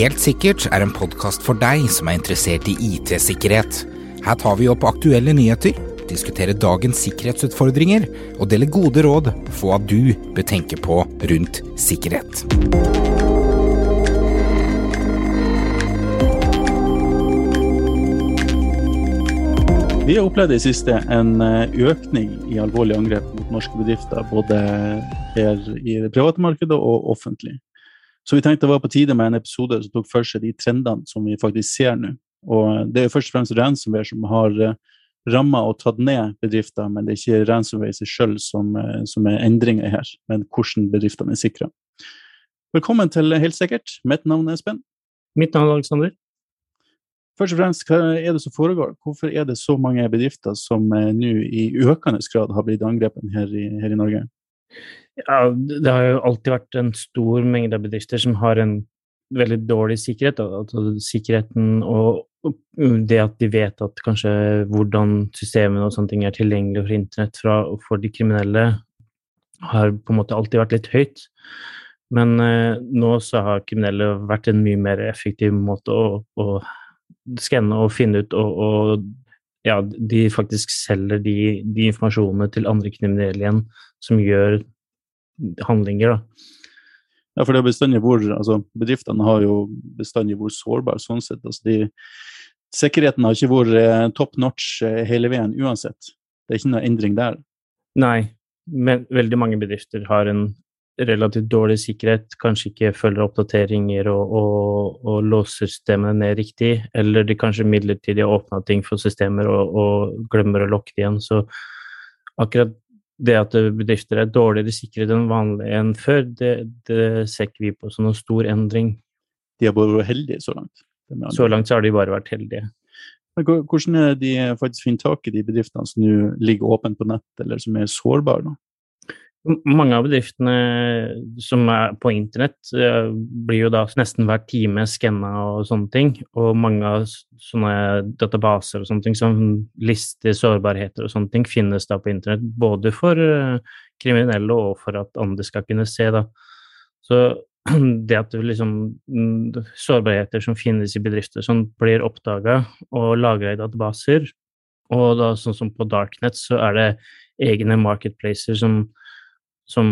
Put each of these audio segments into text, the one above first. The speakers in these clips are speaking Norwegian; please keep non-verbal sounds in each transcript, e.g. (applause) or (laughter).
Helt sikkert er en podkast for deg som er interessert i IT-sikkerhet. Her tar vi opp aktuelle nyheter, diskuterer dagens sikkerhetsutfordringer og deler gode råd på hva du bør tenke på rundt sikkerhet. Vi har opplevd i siste en eh, økning i alvorlige angrep mot norske bedrifter, både her i det private markedet og offentlig. Så vi tenkte det var på tide med en episode som tok for seg de trendene som vi faktisk ser nå. Og det er jo først og fremst ransomware som har eh, ramma og tatt ned bedrifter, men det er ikke ransomware i seg sjøl som, eh, som, er endringer her, men hvordan bedriftene er sikra. Velkommen til Helt sikkert. Mitt navn er Espen. Mitt navn er Alexander. Først og fremst, hva er det som foregår? Hvorfor er det så mange bedrifter som eh, nå i økende grad har blitt angrepet her i, her i Norge? Ja, det har jo alltid vært en stor mengde av bedrifter som har en veldig dårlig sikkerhet. Altså sikkerheten og det at de vet at kanskje hvordan systemene og sånne ting er tilgjengelig for internett fra, for de kriminelle, har på en måte alltid vært litt høyt. Men eh, nå så har kriminelle vært en mye mer effektiv måte å, å skanne og finne ut og, og, ja, de faktisk selger de, de informasjonene til andre kriminelle igjen, som gjør handlinger, da. Ja, for det er bestandig hvor altså, Bedriftene har jo bestandig vært sårbare sånn sett. Altså, de, sikkerheten har ikke vært eh, top notch eh, hele veien uansett. Det er ikke noe endring der. Nei, men veldig mange bedrifter har en relativt dårlig sikkerhet, kanskje ikke følger oppdateringer og, og, og låser systemene ned riktig, eller de kanskje midlertidig har åpna ting for systemer og, og glemmer å lokke det igjen. Så akkurat det at bedrifter er dårligere sikret enn vanlig enn før, det, det ser ikke vi på som noen stor endring. De har bare vært heldige så langt? Så langt så har de bare vært heldige. Men hvordan er de faktisk finner tak i de bedriftene som nå ligger åpent på nett, eller som er sårbare? da? Mange av bedriftene som er på internett, eh, blir jo da nesten hver time skanna og sånne ting. Og mange av sånne databaser og sånne ting som lister sårbarheter og sånne ting, finnes da på internett. Både for eh, kriminelle og for at andre skal kunne se, da. Så (clears throat) det at det liksom mm, sårbarheter som finnes i bedrifter som blir oppdaga og lagra i databaser, og da sånn som på Darknet, så er det egne marketplacer som som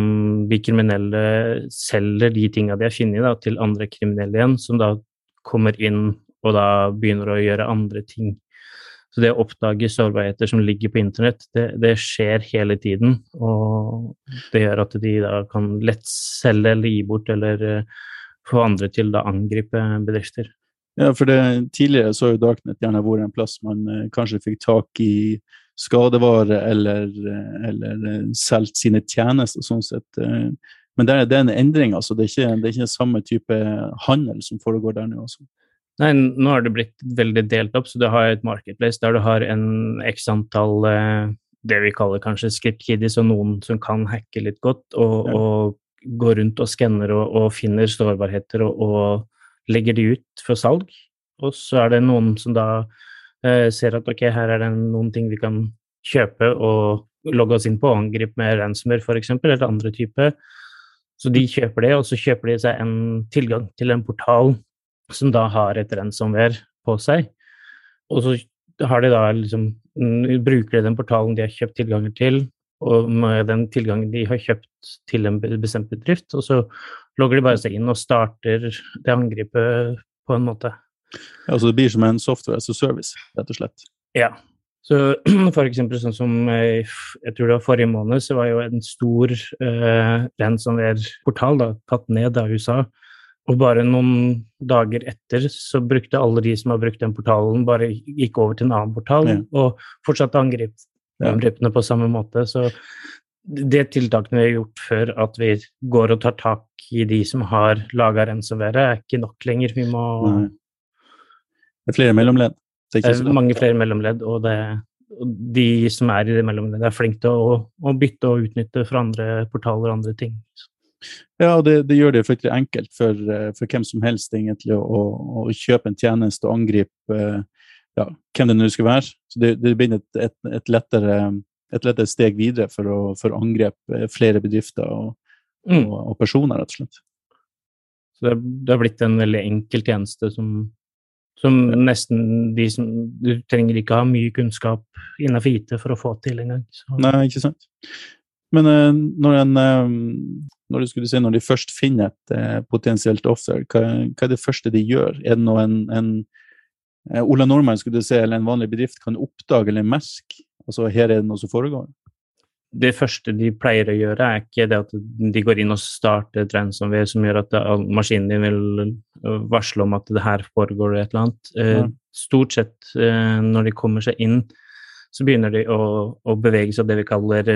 de kriminelle selger de tinga de har funnet, da, til andre kriminelle igjen, som da kommer inn og da begynner å gjøre andre ting. Så det å oppdage sårbarheter som ligger på internett, det, det, skjer hele tiden. Og det gjør at de da kan lett selge eller gi bort eller uh, få andre til å angripe bedrifter. Ja, for det, tidligere så har jo Darknet gjerne vært en plass man eh, kanskje fikk tak i skadevare eller, eller eh, solgt sine tjenester sånn sett. Eh. Men det er, det er en endring, altså. Det er, ikke, det er ikke samme type handel som foregår der nå. Også. Nei, nå har det blitt veldig delt opp, så du har et marketplace der du har en x antall eh, det vi kaller kanskje script kiddies, og noen som kan hacke litt godt, og, ja. og går rundt og skanner og, og, finner sårbarheter og, og legger de ut for salg. Og så er det noen som da Eh, ser at ok, her er det noen ting vi kan kjøpe og logge oss inn på, angripe med ransomware f.eks., eller andre typer. Så de kjøper det, og så kjøper de seg en tilgang til en portal som da har et ransomware på seg. Og så har de da liksom Bruker de den portalen de har kjøpt tilganger til, og med den tilgangen de har kjøpt til en bestemt bedrift, og så logger de bare seg inn og starter det angrepet på en måte. Ja, Så det blir som en software as a service, rett og slett? Ja. Så (clears throat) for eksempel sånn som eh, jeg tror det var forrige måned, så var jo en stor eh, ransomware-portal tatt ned av USA. Og bare noen dager etter så brukte alle de som har brukt den portalen, bare gikk over til en annen portal ja. og fortsatte angrep, angrepene på samme måte. Så det tiltakene vi har gjort før, at vi går og tar tak i de som har laga ransomware, er ikke nok lenger. Vi må Nei. Det er flere mellomledd? Det er, det er mange flere mellomledd, og, det, og, de som er i det mellomleddet, er flinke til å, å, bytte og utnytte fra andre portaler og andre ting. Ja, og det, det gjør det fryktelig enkelt for, eh, for, hvem som helst egentlig å, å, kjøpe en tjeneste og angripe eh, ja, hvem det nå skal være. Så det, det blir et, et, et, lettere, et, lettere, steg videre for å, for å angrepe flere bedrifter og, mm. og, personer, rett og slett. Så det, det har blitt en veldig enkel tjeneste som, som nesten de som Du trenger ikke ha mye kunnskap innenfor IT for å få til engang. Nei, ikke sant. Men uh, når, en, uh, når, si, når, de først finner et uh, potensielt offer, hva, hva, er det første de gjør? Er det nå en, en Ola Nordmann skulle du se, eller en vanlig bedrift kan oppdage eller merke? Altså, her er det noe som foregår? det første de pleier å gjøre, er ikke det at de går inn og starter et ransomware som gjør at maskinen din vil varsle om at det her foregår et eller annet. Ja. Stort sett når de kommer seg inn, så begynner de å, å bevege seg det vi kaller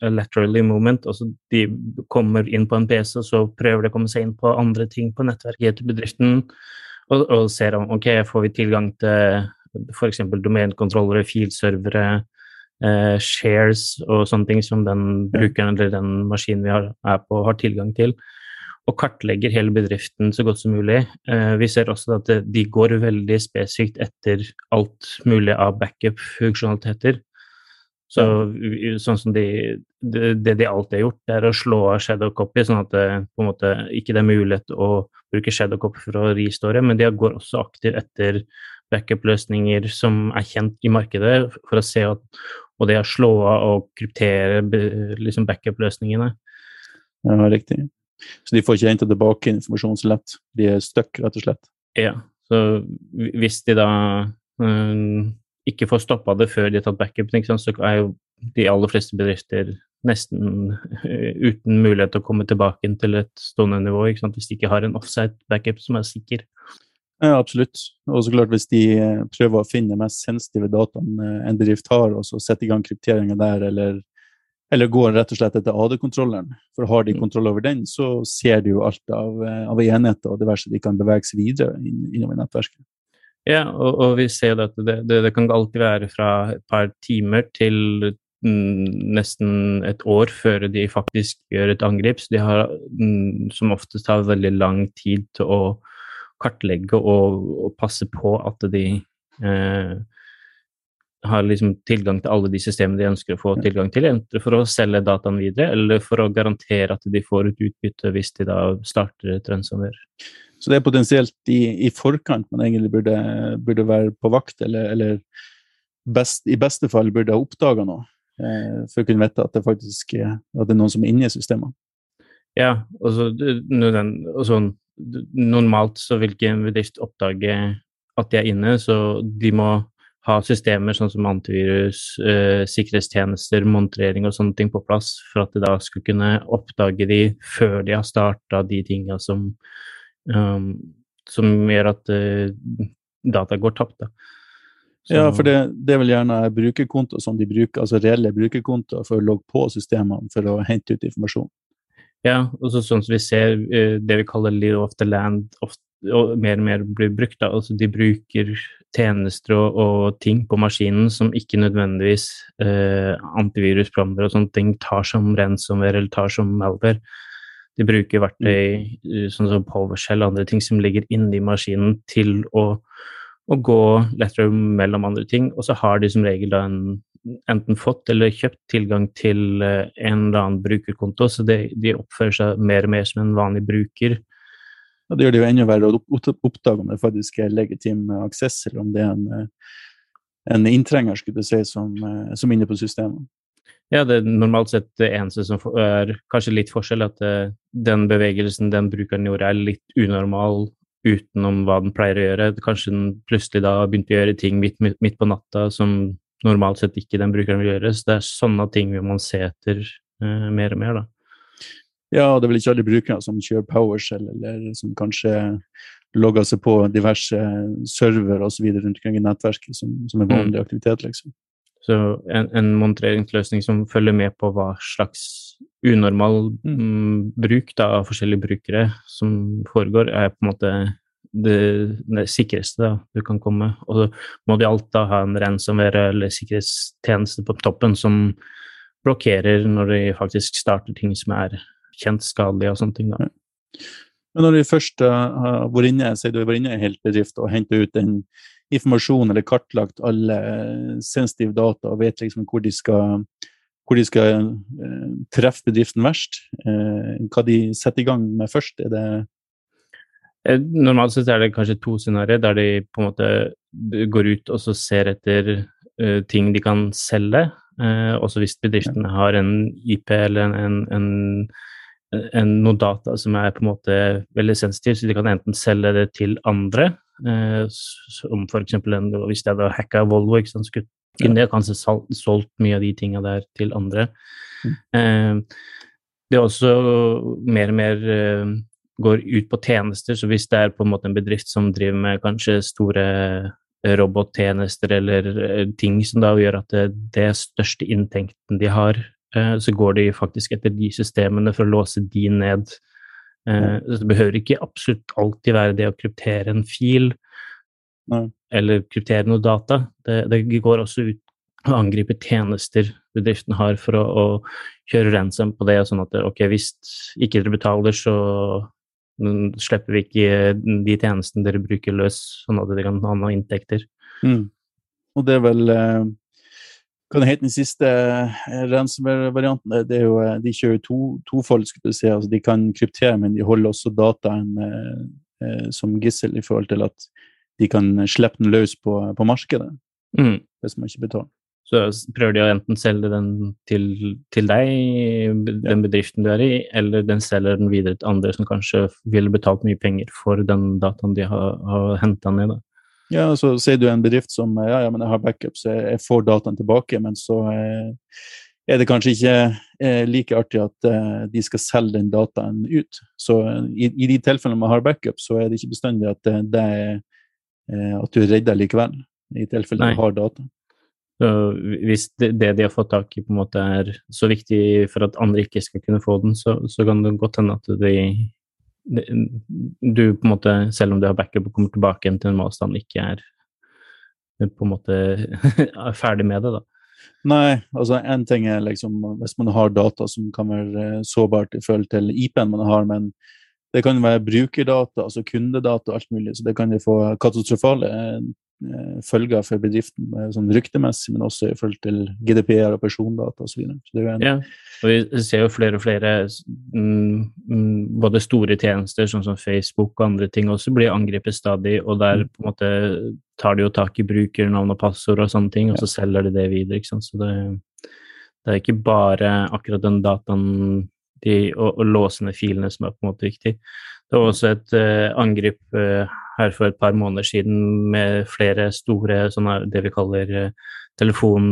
laterally movement. Altså de kommer inn på en PC, og så prøver de å komme seg inn på andre ting på nettverket til bedriften, og, og ser om ok, får vi tilgang til f.eks. domenkontrollere, filservere, eh, shares og sånne ting som den brukeren eller den maskinen vi har, er på, har tilgang til og kartlegger hele bedriften så godt som mulig. Eh, vi ser også at de går veldig spesifikt etter alt mulig av backup-funksjonaliteter. Så, sånn som de, det, det de alltid har gjort, det er å slå av shadow copy, sånn at det på en måte ikke er mulighet å bruke shadow copy for å restore, men de går også aktivt etter backup-løsninger som er kjent i markedet, for å se at Og det å slå av og kryptere liksom backup-løsningene. Ja, riktig. Så de får ikke henta tilbake informasjon så lett. De er stuck, rett og slett. Ja, så hvis de da um, ikke får stoppa det før de har tatt backupen, så er jo de aller fleste bedrifter nesten uh, uten mulighet til å komme tilbake til et stående nivå, hvis de ikke har en offside backup som er sikker. Ja, absolutt. Og så klart hvis de eh, prøver å finne mest sensitive dataene en bedrift har, og så setter i gang krypteringa der, eller eller går rett og slett etter AD-kontrolleren. For har de mm. kontroll over den, så ser de jo alt av, eh, av enheter og diverse de kan bevege seg videre innover nettverket. Ja, og, og vi ser at det, det, det, kan alltid være fra et par timer til mm, nesten et år før de faktisk gjør et angrep. Så de har mm, som oftest har veldig lang tid til å kartlegge og, og passe på at de eh, har liksom tilgang til alle de systemene de ønsker å få tilgang til, enten for å selge dataen videre, eller for å garantere at de får et utbytte hvis de da starter et ransomware. Så det er potensielt i, i forkant man egentlig burde, burde være på vakt, eller, eller best, i beste fall burde ha oppdaga noe, eh, for å kunne vite at det faktisk er, at det er noen som er inne i systemene. Ja, og så, og normalt så vil ikke en bedrift oppdage at de er inne, så de må ha systemer sånn som antivirus, eh, sikkerhetstjenester, montrering og sånne ting på plass, for at de da skulle kunne oppdage de før de har starta de tinga som, som gjør at uh, data går tapt. Da. ja, for det, det, vel gjerne brukerkonto som de bruker, altså reelle brukerkontoer for å logge på systemene for å hente ut informasjon. Ja, og så sånn som vi ser uh, det vi kaller live of the land, ofte og mer og mer blir brukt. Da. Altså, de bruker tjenester og, og, ting på maskinen som ikke nødvendigvis eh, antivirusprogrammer og sånne ting tar som ransomware eller tar som malware. De bruker verktøy mm. sånn som PowerShell og andre ting som ligger inni maskinen til å, å gå lettere mellom andre ting, og så har de som regel da en, enten fått eller kjøpt tilgang til eh, en eller annen brukerkonto, så de, de oppfører seg mer og mer som en vanlig bruker Ja, det gjør det jo enda verre å oppdage om det faktisk er legitim aksess, eller om det er en, eh, en inntrenger skulle du si, som, eh, som er inne på systemet. Ja, det er normalt sett det eneste som er kanskje litt forskjell, at eh, den bevegelsen den brukeren gjorde, er litt unormal utenom hva den pleier å gjøre. Kanskje den plutselig da begynte å gjøre ting midt, midt, på natta som normalt sett ikke den brukeren vil gjøre. Så det er sånne ting vi må se etter eh, mer og mer, da. Ja, det er vel ikke alle brukere som kjører PowerShell, eller som kanskje logger seg på diverse server osv. rundt omkring i nettverket, som, som er vanlig mm. aktivitet, liksom. Så en, en montereringsløsning som følger med på hva slags unormal mm. mm bruk da, av forskjellige brukere som foregår, er på en måte det, det sikreste da, du kan komme. Og så må de alltid ha en ransomware eller sikkerhetstjeneste på toppen som blokkerer når de faktisk starter ting som er kjent skadelige og sånne ting. da. Men når de først har vært inne, sier du har vært inne i en hel bedrift og henter ut den informasjonen eller kartlagt alle sensitive data og vet liksom hvor de skal, hvor de skal uh, treffe bedriften verst, uh, hva de setter i gang med først? Er det Eh, normalt sett er det kanskje to scenarioer der de på en måte går ut og så ser etter uh, ting de kan selge. Uh, også hvis bedriftene har en IP eller en, en, en, en, noe data som er på en måte veldig sensitiv, så de kan enten selge det til andre, uh, som f.eks. hvis jeg hadde hacka Volvo, ikke sant, skulle kunne jeg kanskje solgt mye av de tinga der til andre. Mm. det er også mer og mer går ut på tjenester. Så hvis det er på en måte en bedrift som driver med kanskje store eh, robottjenester eller eh, ting som da gjør at det, det største inntekten de har, eh, så går de faktisk etter de systemene for å låse de ned. Så det behøver ikke absolutt alltid være det å kryptere en fil Nei. eller kryptere noe data. Det, det går også ut å angripe tjenester bedriften har for å, å kjøre ransom på det, sånn at ok, hvis ikke dere betaler, så slipper vi ikke de tjenestene dere bruker løs, sånn at dere kan ha noen inntekter. Mm. Og det er vel eh, Hva det heter den siste eh, ransomware-varianten? Det er jo, eh, de kjører to, tofold, skulle du si. Altså, de kan kryptere, men de holder også dataen eh, som gissel i forhold til at de kan slippe den løs på, på markedet mm. hvis man ikke betaler. Så prøver de å enten selge den til, til deg, den bedriften du er i, eller den selger den videre til andre som kanskje ville betalt mye penger for den dataen de har, har henta ned. Da. Ja, så sier du en bedrift som ja, ja, men jeg har backup, så jeg får dataen tilbake, men så eh, er det kanskje ikke eh, like artig at eh, de skal selge den dataen ut. Så i, i, de tilfellene man har backup, så er det ikke bestandig at det, at du er redda likevel, i tilfelle du har data. Så hvis det, de har fått tak i, på en måte er så viktig for at andre ikke skal kunne få den, så, så kan det godt hende at de, du på en måte, selv om du har backup og kommer tilbake igjen til en avstand, ikke er på en måte (laughs) ferdig med det, da. Nei, altså en ting er liksom hvis man har data som kan være sårbart i forhold til IP-en man har, men det kan være brukerdata, altså kundedata og alt mulig, så det kan jo få katastrofale Eh, følger for bedriften, sånn ryktemessig, men også i forhold til GDPR og persondata osv. Ja, og vi ser jo flere og flere mm, mm, både store tjenester sånn som Facebook og andre ting også blir angrepet stadig, og der mm. på en måte tar de jo tak i brukernavn og passord og sånne ting, og så selger de det videre. ikke sant? Så det, det er ikke bare akkurat den dataen de, og, og låsende filene som er på en måte viktig. Det var også et uh, angrep uh, her for et par måneder siden med flere store sånne, det vi kaller uh, telefon,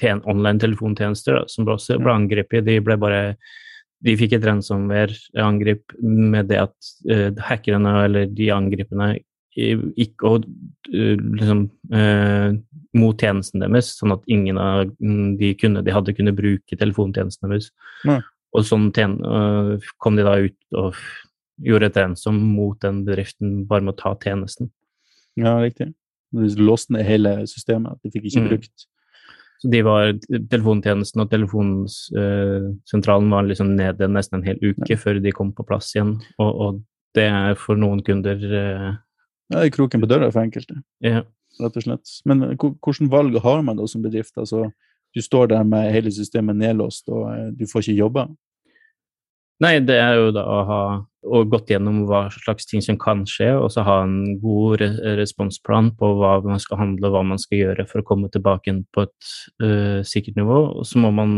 ten, online telefontjenester, da, som også ble angrepet. De ble bare de fikk et ransomware-angrep med det at uh, hackerne eller de angriperne gikk og uh, liksom uh, mot tjenesten deres, sånn at ingen av de, kunne, de hadde kunne bruke telefontjenesten deres. Mm. Og sånn kom de da ut og gjorde et rensom mot den bedriften bare med å ta tjenesten. Ja, riktig. De låste ned hele systemet, at de fikk ikke mm. brukt Så de var, Telefontjenesten og telefonsentralen var liksom nede nesten en hel uke ja. før de kom på plass igjen, og, og det er for noen kunder eh... Ja, det er kroken på døra for enkelte, ja. rett og slett. Men hvordan valg har man da som bedrift? Altså, du står der med hele systemet nedlåst, og eh, du får ikke jobbe. Nei, det er jo da å ha og gått gjennom hva slags ting som kan skje, og så ha en god responsplan på hva man skal handle og hva man skal gjøre for å komme tilbake inn på et uh, sikkert nivå. Og så må man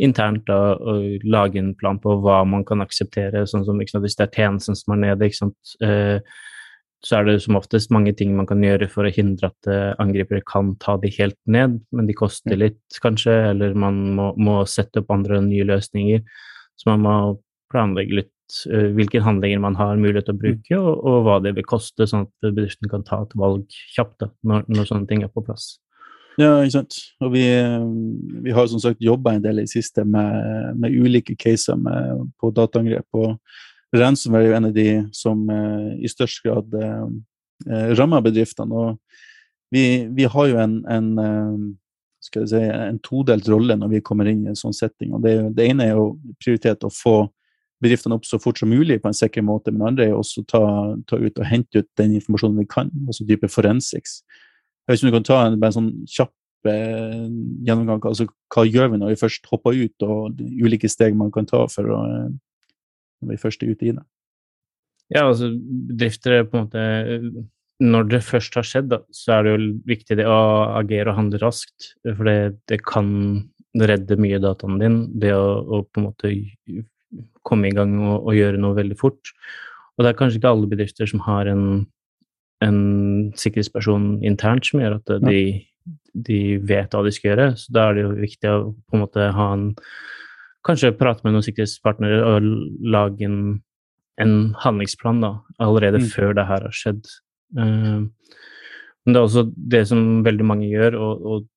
internt da lage en plan på hva man kan akseptere. sånn som sant, Hvis det er tjenesten som er nede, uh, så er det som oftest mange ting man kan gjøre for å hindre at uh, angripere kan ta de helt ned, men de koster litt, kanskje, eller man må, må sette opp andre nye løsninger. Så man må planlegge litt hvilke handlinger man har mulighet til å bruke, og, og, hva det vil koste, sånn at bedriften kan ta et valg kjapt da, når, når, sånne ting er på plass. Ja, ikke sant. Og vi, vi har som sagt jobba en del i siste med, med ulike caser med, på dataangrep. og Ransomware er jo en av de som uh, i størst grad eh, rammer bedriftene. og vi, vi, har jo en, en skal jeg si, en todelt rolle når vi kommer inn i en sånn setting. og Det, det ene er jo prioritet å få bedriftene opp så fort som mulig på en sikker måte, men andre er også ta, ta, ut og hente ut den informasjonen vi kan, altså type forensics. Jeg vet ikke om du kan ta en, en sånn kjapp eh, gjennomgang. altså Hva gjør vi når vi først hopper ut, og ulike steg man kan ta for å, når vi først er ute i det? Ja, altså bedrifter er på en måte Når det først har skjedd, da, så er det jo viktig det å agere og handle raskt. For det, det kan redde mye dataen din, det å, å, på en måte komme i gang og, og, gjøre noe veldig fort. Og det er kanskje ikke alle bedrifter som har en, en sikkerhetsperson internt som gjør at de, de, vet hva de skal gjøre. Så da er det jo viktig å på en måte ha en Kanskje prate med noen sikkerhetspartnere og lage en en handlingsplan da, allerede mm. før det her har skjedd. Uh, men det er også det som veldig mange gjør, og, og,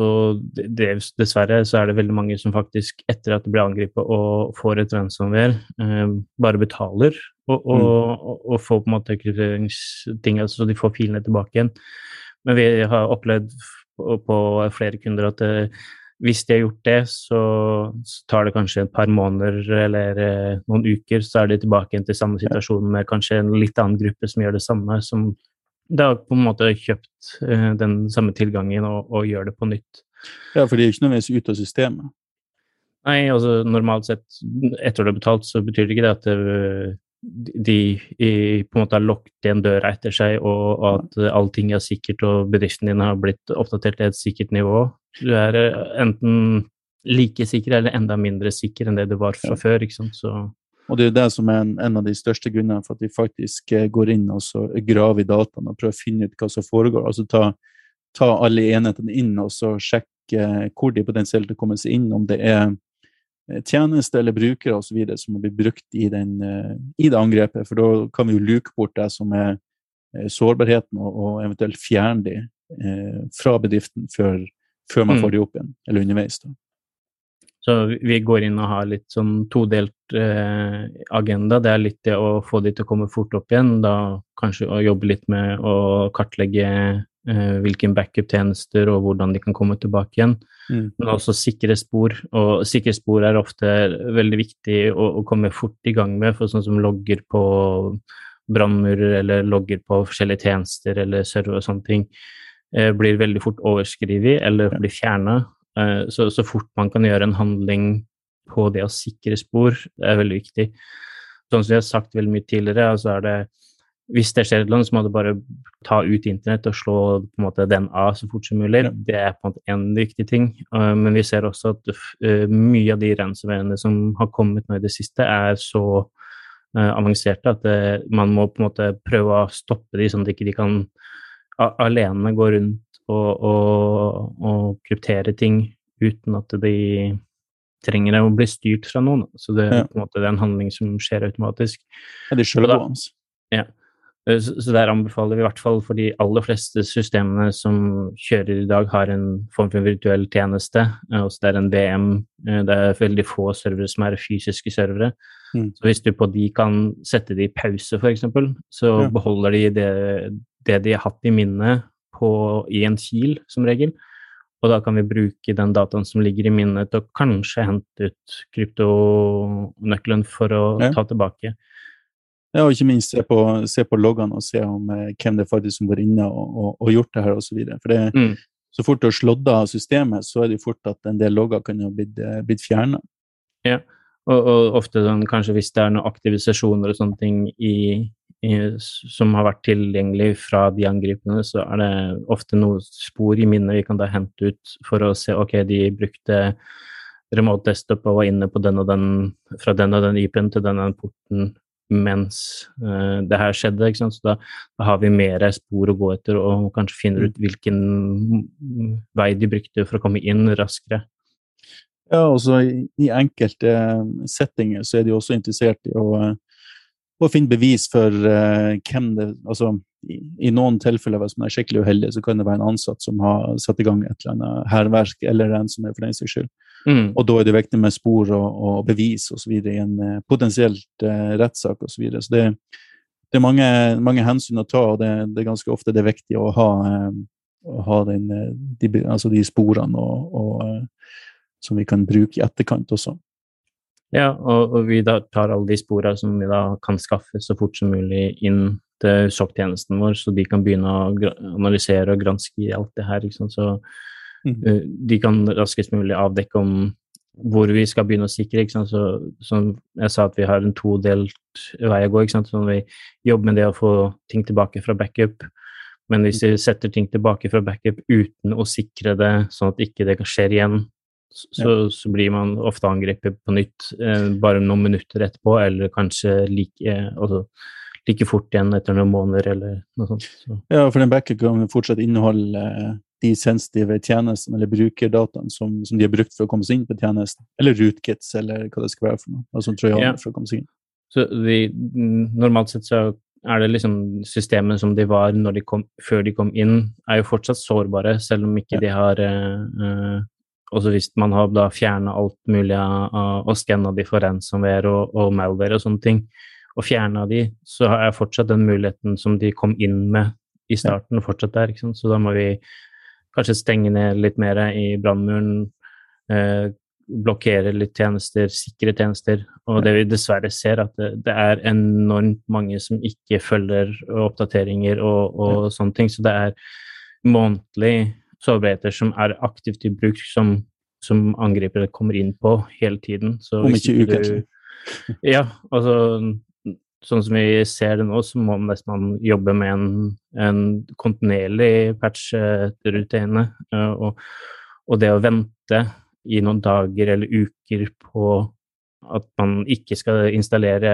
og det, dessverre så er det veldig mange som faktisk, etter at de blir angrepet og får et ransomware, eh, bare betaler og, og, mm. og, får på en måte krypteringsting, altså så de får filene tilbake igjen. Men vi har opplevd på, på flere kunder at det, hvis de har gjort det, så, så, tar det kanskje et par måneder eller eh, noen uker, så er de tilbake igjen til samme situasjon med kanskje en litt annen gruppe som gjør det samme, som da på en måte kjøpt eh, den samme tilgangen og, og, gjør det på nytt. Ja, for de er ikke nødvendigvis ute av systemet? Nei, altså normalt sett, etter du har betalt, så betyr det ikke det at det, de i, på en måte har lukket igjen døra etter seg, og, og at allting er sikkert og bedriften din har blitt oppdatert til et sikkert nivå. Du er eh, enten like sikker eller enda mindre sikker enn det du var fra ja. før. ikke sant? Så og det er det som er en, en, av de største grunnene for at vi faktisk eh, går inn og så graver i dataene og prøver å finne ut hva som foregår. Altså ta, ta alle enhetene inn og så sjekke hvor de potensielt har kommet seg inn, om det er tjenester tjeneste eller brukere osv. som må bli brukt i, den, i, det angrepet. For da kan vi jo luke bort det som er sårbarheten, og, og eventuelt fjerne de eh, fra bedriften før før man mm. får de opp igjen, eller underveis. da. Så vi går inn og har litt sånn todelt eh, agenda. Det er litt det å få de til å komme fort opp igjen, da kanskje å jobbe litt med å kartlegge eh, hvilken backup-tjenester og hvordan de kan komme tilbake igjen. Mm. Men også sikre spor, og sikre spor er ofte veldig viktig å, å komme fort i gang med, for sånn som logger på brannmurer eller logger på forskjellige tjenester eller server og sånne ting. Eh, blir veldig fort overskrevet eller blir fjerna. Eh, så, så, fort man kan gjøre en handling på det å sikre spor, det er veldig viktig. Sånn som jeg har sagt veldig mye tidligere, altså er det hvis det skjer annet, så må du bare ta ut internett og slå måte, den av så fort som mulig. Det er på en måte en viktig ting. Uh, men vi ser også at uh, mye av de ransomwarene som har kommet nå i det siste, er så avanserte at man må på en måte prøve å stoppe de, sånn at de ikke kan alene gå rundt og, og, og, kryptere ting uten at de trenger å bli styrt fra noen. Så det, ja. måte, det er en handling som skjer automatisk. Ja, de sjølgående. Ja. Eh, så, så der anbefaler vi i hvert fall for de aller fleste systemene som kjører i dag, har en form for virtuell tjeneste. Også det er en VM. Eh, det er veldig få servere som er fysiske servere. Mm. Så hvis du på de kan sette de i pause, f.eks., så ja. beholder de det, det de har hatt i minnet på, i en kil, som regel. Og da kan vi bruke den dataen som ligger i minnet, til å kanskje hente ut kryptonøkkelen for å ja. ta tilbake. Ja, og ikke minst se på, se på loggene og se om eh, hvem det faktisk som var inne og, og, og gjort det her osv. For det, mm. så fort du har slått av systemet, så er det fort at en del logger kan ha blitt, eh, blitt fjerna. Ja, og, og, ofte sånn, kanskje hvis det er noen aktivisasjoner og sånne ting i, som har vært tilgjengelig fra de angripende, så er det ofte noen spor i minnet vi kan da hente ut for å se ok, de brukte remote desktop og var inne på den og den, fra den og den IP-en til den og den porten mens uh, det her skjedde. ikke sant? Så da, da, har vi mer spor å gå etter og kanskje finner ut hvilken vei de brukte for å komme inn raskere. Ja, altså i, i enkelte settinger så er de også interessert i å uh, og finne bevis for uh, hvem det Altså, i, i, noen tilfeller, hvis man er skikkelig uheldig, så kan det være en ansatt som har satt i gang et eller annet hærverk, eller en som er for den saks skyld. Mm. Og da er det viktig med spor og, og bevis osv. i en uh, potensielt uh, rettssak osv. Så, videre. så det, det, er mange, mange, hensyn å ta, og det, det, er ganske ofte det er viktig å ha, å ha den, de, altså de sporene og, og, som vi kan bruke i etterkant også. Ja, og, og vi da tar alle de spora som vi da kan skaffe så fort som mulig inn til sjokktjenesten vår, så de kan begynne å analysere og granske alt det her. Så mm. uh, de kan raskest mulig avdekke om hvor vi skal begynne å sikre. Så, som jeg sa, at vi har en todelt vei å gå. ikke sant? Så vi jobber med det å få ting tilbake fra backup. Men hvis vi setter ting tilbake fra backup uten å sikre det, sånn at ikke det skjer igjen, så, så blir man ofte angrepet på nytt eh, bare noen minutter etterpå, eller kanskje like, eh, altså, like fort igjen etter noen måneder, eller noe sånt. Så. Ja, for den backup kan fortsatt inneholde eh, de sensitive tjenestene eller brukerdataene som, som, de har brukt for å komme seg inn på tjenesten. Eller rootkits, eller hva det skal være for noe. Altså trojaner ja. for å komme seg inn. Så de, normalt sett så er det liksom systemene som de var de kom, før de kom inn, er jo fortsatt sårbare, selv om ikke ja. de har uh, Også hvis man har da fjerna alt mulig av og skanna de for ransomware og, og malware og sånne ting, og fjerna de, så er fortsatt den muligheten som de kom inn med i starten, fortsatt der. ikke sant? Så da må vi kanskje stenge ned litt mer i brannmuren, eh, blokkere litt tjenester, sikre tjenester. Og det vi dessverre ser, at det, det er enormt mange som ikke følger oppdateringer og, og sånne ting. Så det er månedlig sårbarheter som er aktivt i bruk, som, som angripere kommer inn på hele tiden. Så Om ikke ukentlig. Ja, altså sånn som vi ser det nå, så må man jobbe med en, en kontinuerlig patch-rutine. Eh, og, og, det å vente i noen dager eller uker på at man ikke skal installere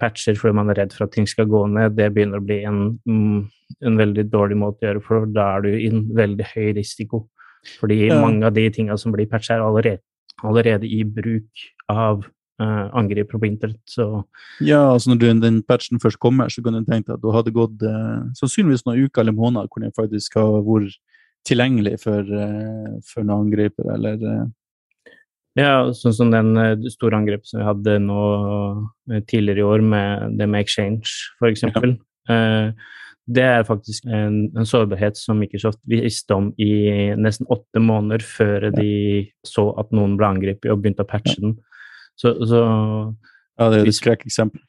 patcher fordi man er redd for at ting skal gå ned, det begynner å bli en, en veldig dårlig måte å gjøre for da er du i en veldig høy risiko. Fordi ja. mange av de tingene som blir patcha, er allerede, allerede i bruk av uh, angriper på internett. Så. Ja, altså når den patchen først kommer, så kan du tenke at du hadde gått uh, sannsynligvis noen uker eller måneder hvor den faktisk har vært tilgjengelig for, uh, for noen angriper, eller Ja, sånn som den store angrepet som vi hadde nå tidligere i år, med det med Exchange, f.eks. Ja. Det er faktisk en, en, sårbarhet som Microsoft visste om i nesten åtte måneder før ja. de så at noen ble angrepet og begynte å patche ja. den. Så, så Ja, det er et skrekkeksempel.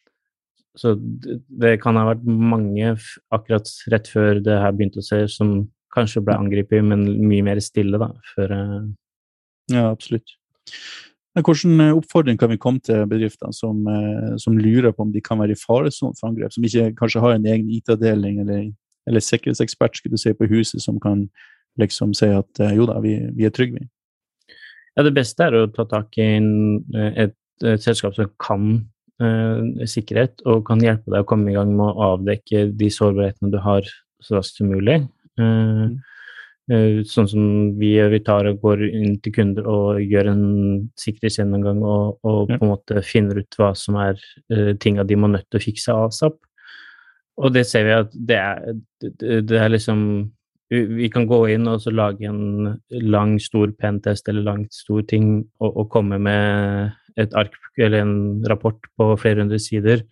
Så det, det, kan ha vært mange akkurat rett før det her begynte å se, som kanskje ble angrepet, men mye mer stille, da, før. Ja, absolutt. Men hvordan eh, oppfordring kan vi komme til bedrifter som, eh, som lurer på om de kan være i faresonen for angrep, som ikke kanskje har en egen IT-avdeling eller, eller, sikkerhetsekspert skulle du si, på huset som kan liksom si at jo da, vi, vi er trygge, vi? Ja, det beste er å ta tak i en, et et selskap som kan eh, sikkerhet og kan hjelpe deg å komme i gang med å avdekke de sårbarhetene du har så raskt som mulig. Uh, uh, sånn som vi gjør, vi tar og går inn til kunder og gjør en sikkerhetsgjennomgang og, og på en måte finner ut hva som er uh, tinga de må nødt til å fikse asap. Og det ser vi at det er, det, det er liksom vi kan gå inn og lage en lang, stor pentest eller langt stor ting og, og, komme med et ark eller en rapport på flere hundre sider,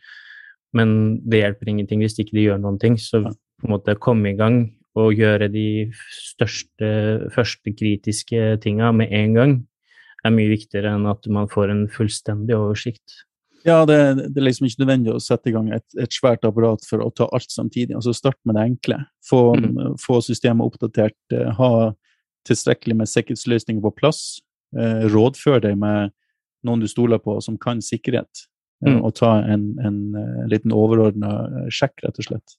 men det hjelper ingenting hvis ikke de gjør noen ting. Så på en måte komme i gang og gjøre de største, første kritiske tinga med en gang er mye viktigere enn at man får en fullstendig oversikt. Ja, det, det, er liksom ikke nødvendig å sette i gang et, et, svært apparat for å ta alt samtidig. altså Start med det enkle. Få, mm. få systemet oppdatert. Eh, ha tilstrekkelig med sikkerhetsløsninger på plass. Eh, rådfør deg med noen du stoler på som kan sikkerhet, eh, mm. og ta en, en, en eh, liten overordna eh, sjekk, rett og slett.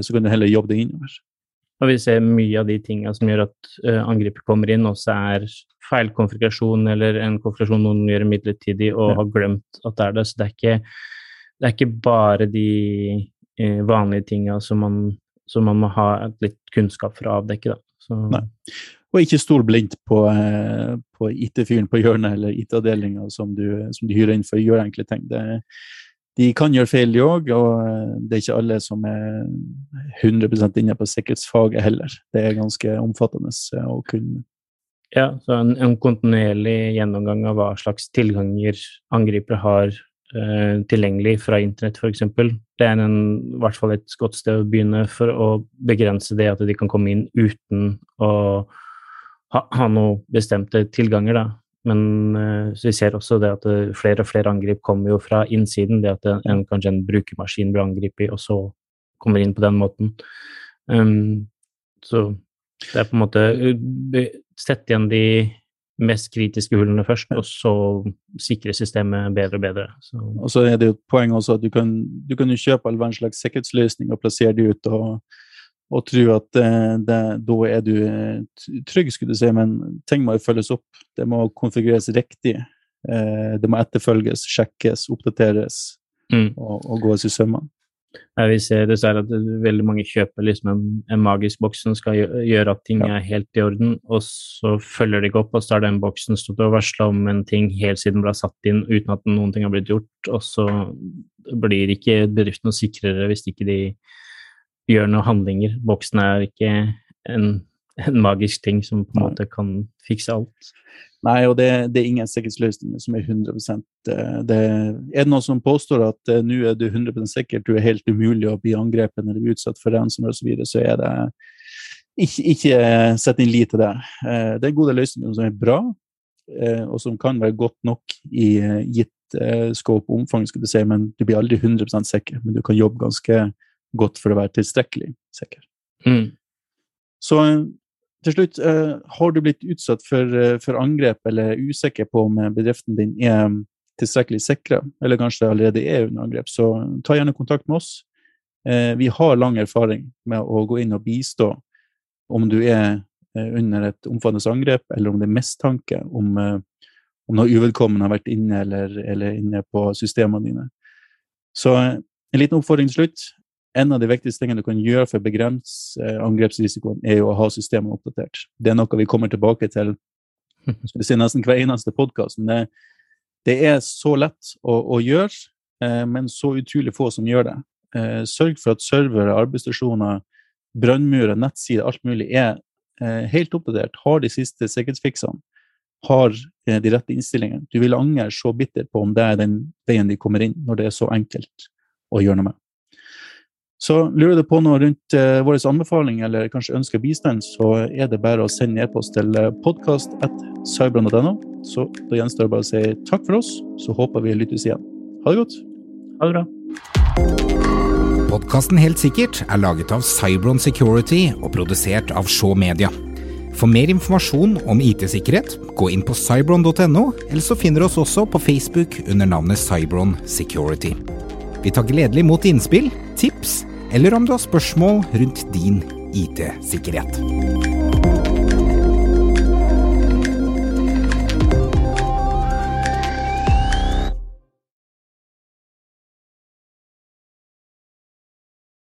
Så kan du heller jobbe deg innover. Og vi ser mye av de tingene som gjør at uh, angriper kommer inn, også er feil konfigurasjon eller en konfigurasjon noen gjør midlertidig og har glemt at det er det. Så det er ikke, det er ikke bare de uh, vanlige tinga som man, som man må ha litt kunnskap for å avdekke. Da. Så, Nei. Og ikke stol blindt på, eh, på IT-fyren på hjørnet eller IT-avdelinga som, som, du hyrer inn for å gjøre enkle ting. Det, de kan gjøre feil, de òg, og eh, det er ikke alle som er 100% inne på sikkerhetsfaget heller. Det er ganske omfattende eh, å kunne. Ja, så en, en kontinuerlig gjennomgang av hva slags tilganger angripere har eh, tilgjengelig fra internett, f.eks. Det er en, i hvert fall et godt sted å begynne for å begrense det at de kan komme inn uten å ha, ha noen bestemte tilganger, da. Men uh, vi ser også det at eh, flere og flere angrip kommer jo fra innsiden. Det at en, kanskje en brukermaskin blir angrepet, og så kommer inn på den måten. Um, så det er på en måte Sette igjen de mest kritiske hullene først, og så sikre systemet bedre og bedre. Så. Og så er det jo et poeng også at du kan, du kan kjøpe all verdens slags sikkerhetsløsninger og plassere de ut og, og tro at det, det, da er du trygg, skulle du si, men ting må jo følges opp. Det må konfigureres riktig. Eh, det må etterfølges, sjekkes, oppdateres mm. og, og gås i sømmene. Ja, vi ser dessverre at veldig mange kjøper liksom en, en, magisk boks som skal gjøre at ting ja. er helt i orden, og så følger de ikke opp, og så har den boksen stått og varsla om en ting helt siden den ble satt inn uten at noen ting har blitt gjort, og så blir ikke bedriften noe sikrere hvis ikke de gjør noen handlinger. Boksen er ikke en, en magisk ting som på en måte kan fikse alt. Nei, og det, det, er ingen sikkerhetsløsninger som er 100 eh, det, Er det noen som påstår at uh, nå er du 100% sikker, du er helt umulig å bli angrepet eller bli utsatt for ransomware osv., så, så er det ikke, ikke uh, sett inn lit til det. Uh, det er gode løsninger som er bra, uh, og som kan være godt nok i gitt scope og omfang, skal du si, men du blir aldri 100% sikker. Men du kan jobbe ganske godt for å være tilstrekkelig sikker. Mm. Så til slutt, uh, har du blitt utsatt for, uh, for, angrep eller usikker på om bedriften din er tilstrekkelig sikra, eller kanskje allerede er under angrep, så ta gjerne kontakt med oss. Vi har lang erfaring med å gå inn og bistå om du er under et omfattende angrep, eller om det er mistanke om, om noe uvedkommende har vært inne eller, eller inne på systemene dine. Så en liten oppfordring til slutt en av de viktigste tingene du kan gjøre for å begrense eh, angrepsrisikoen, er jo å ha systemene oppdatert. Det er noe vi kommer tilbake til skal si, nesten hver eneste podkast. Det, det, er så lett å, å gjøre, eh, men så utrolig få som gjør det. Eh, sørg for at servere, arbeidsstasjoner, brannmurer, nettsider, alt mulig er helt oppdatert. Har de siste sikkerhetsfiksene. Har de rette innstillingene. Du vil angre så bittert på om det er den veien de kommer inn, når det er så enkelt å gjøre noe med. Så lurer du på noe rundt uh, anbefaling anbefalinger eller kanskje ønsker bistand, så er det bare å sende e-post til eh, podkast.cybrand.no. Så da gjenstår det bare å si takk for oss, så håper vi lyttes igjen. Ha det godt. Ha det bra. Podkasten Helt sikkert er laget av Cybron Security og produsert av Shaw Media. For mer informasjon om IT-sikkerhet, gå inn på cybron.no, eller så finner du oss også på Facebook under navnet Cybron Security. Vi tar gledelig mot innspill, tips eller om du har spørsmål rundt din IT-sikkerhet.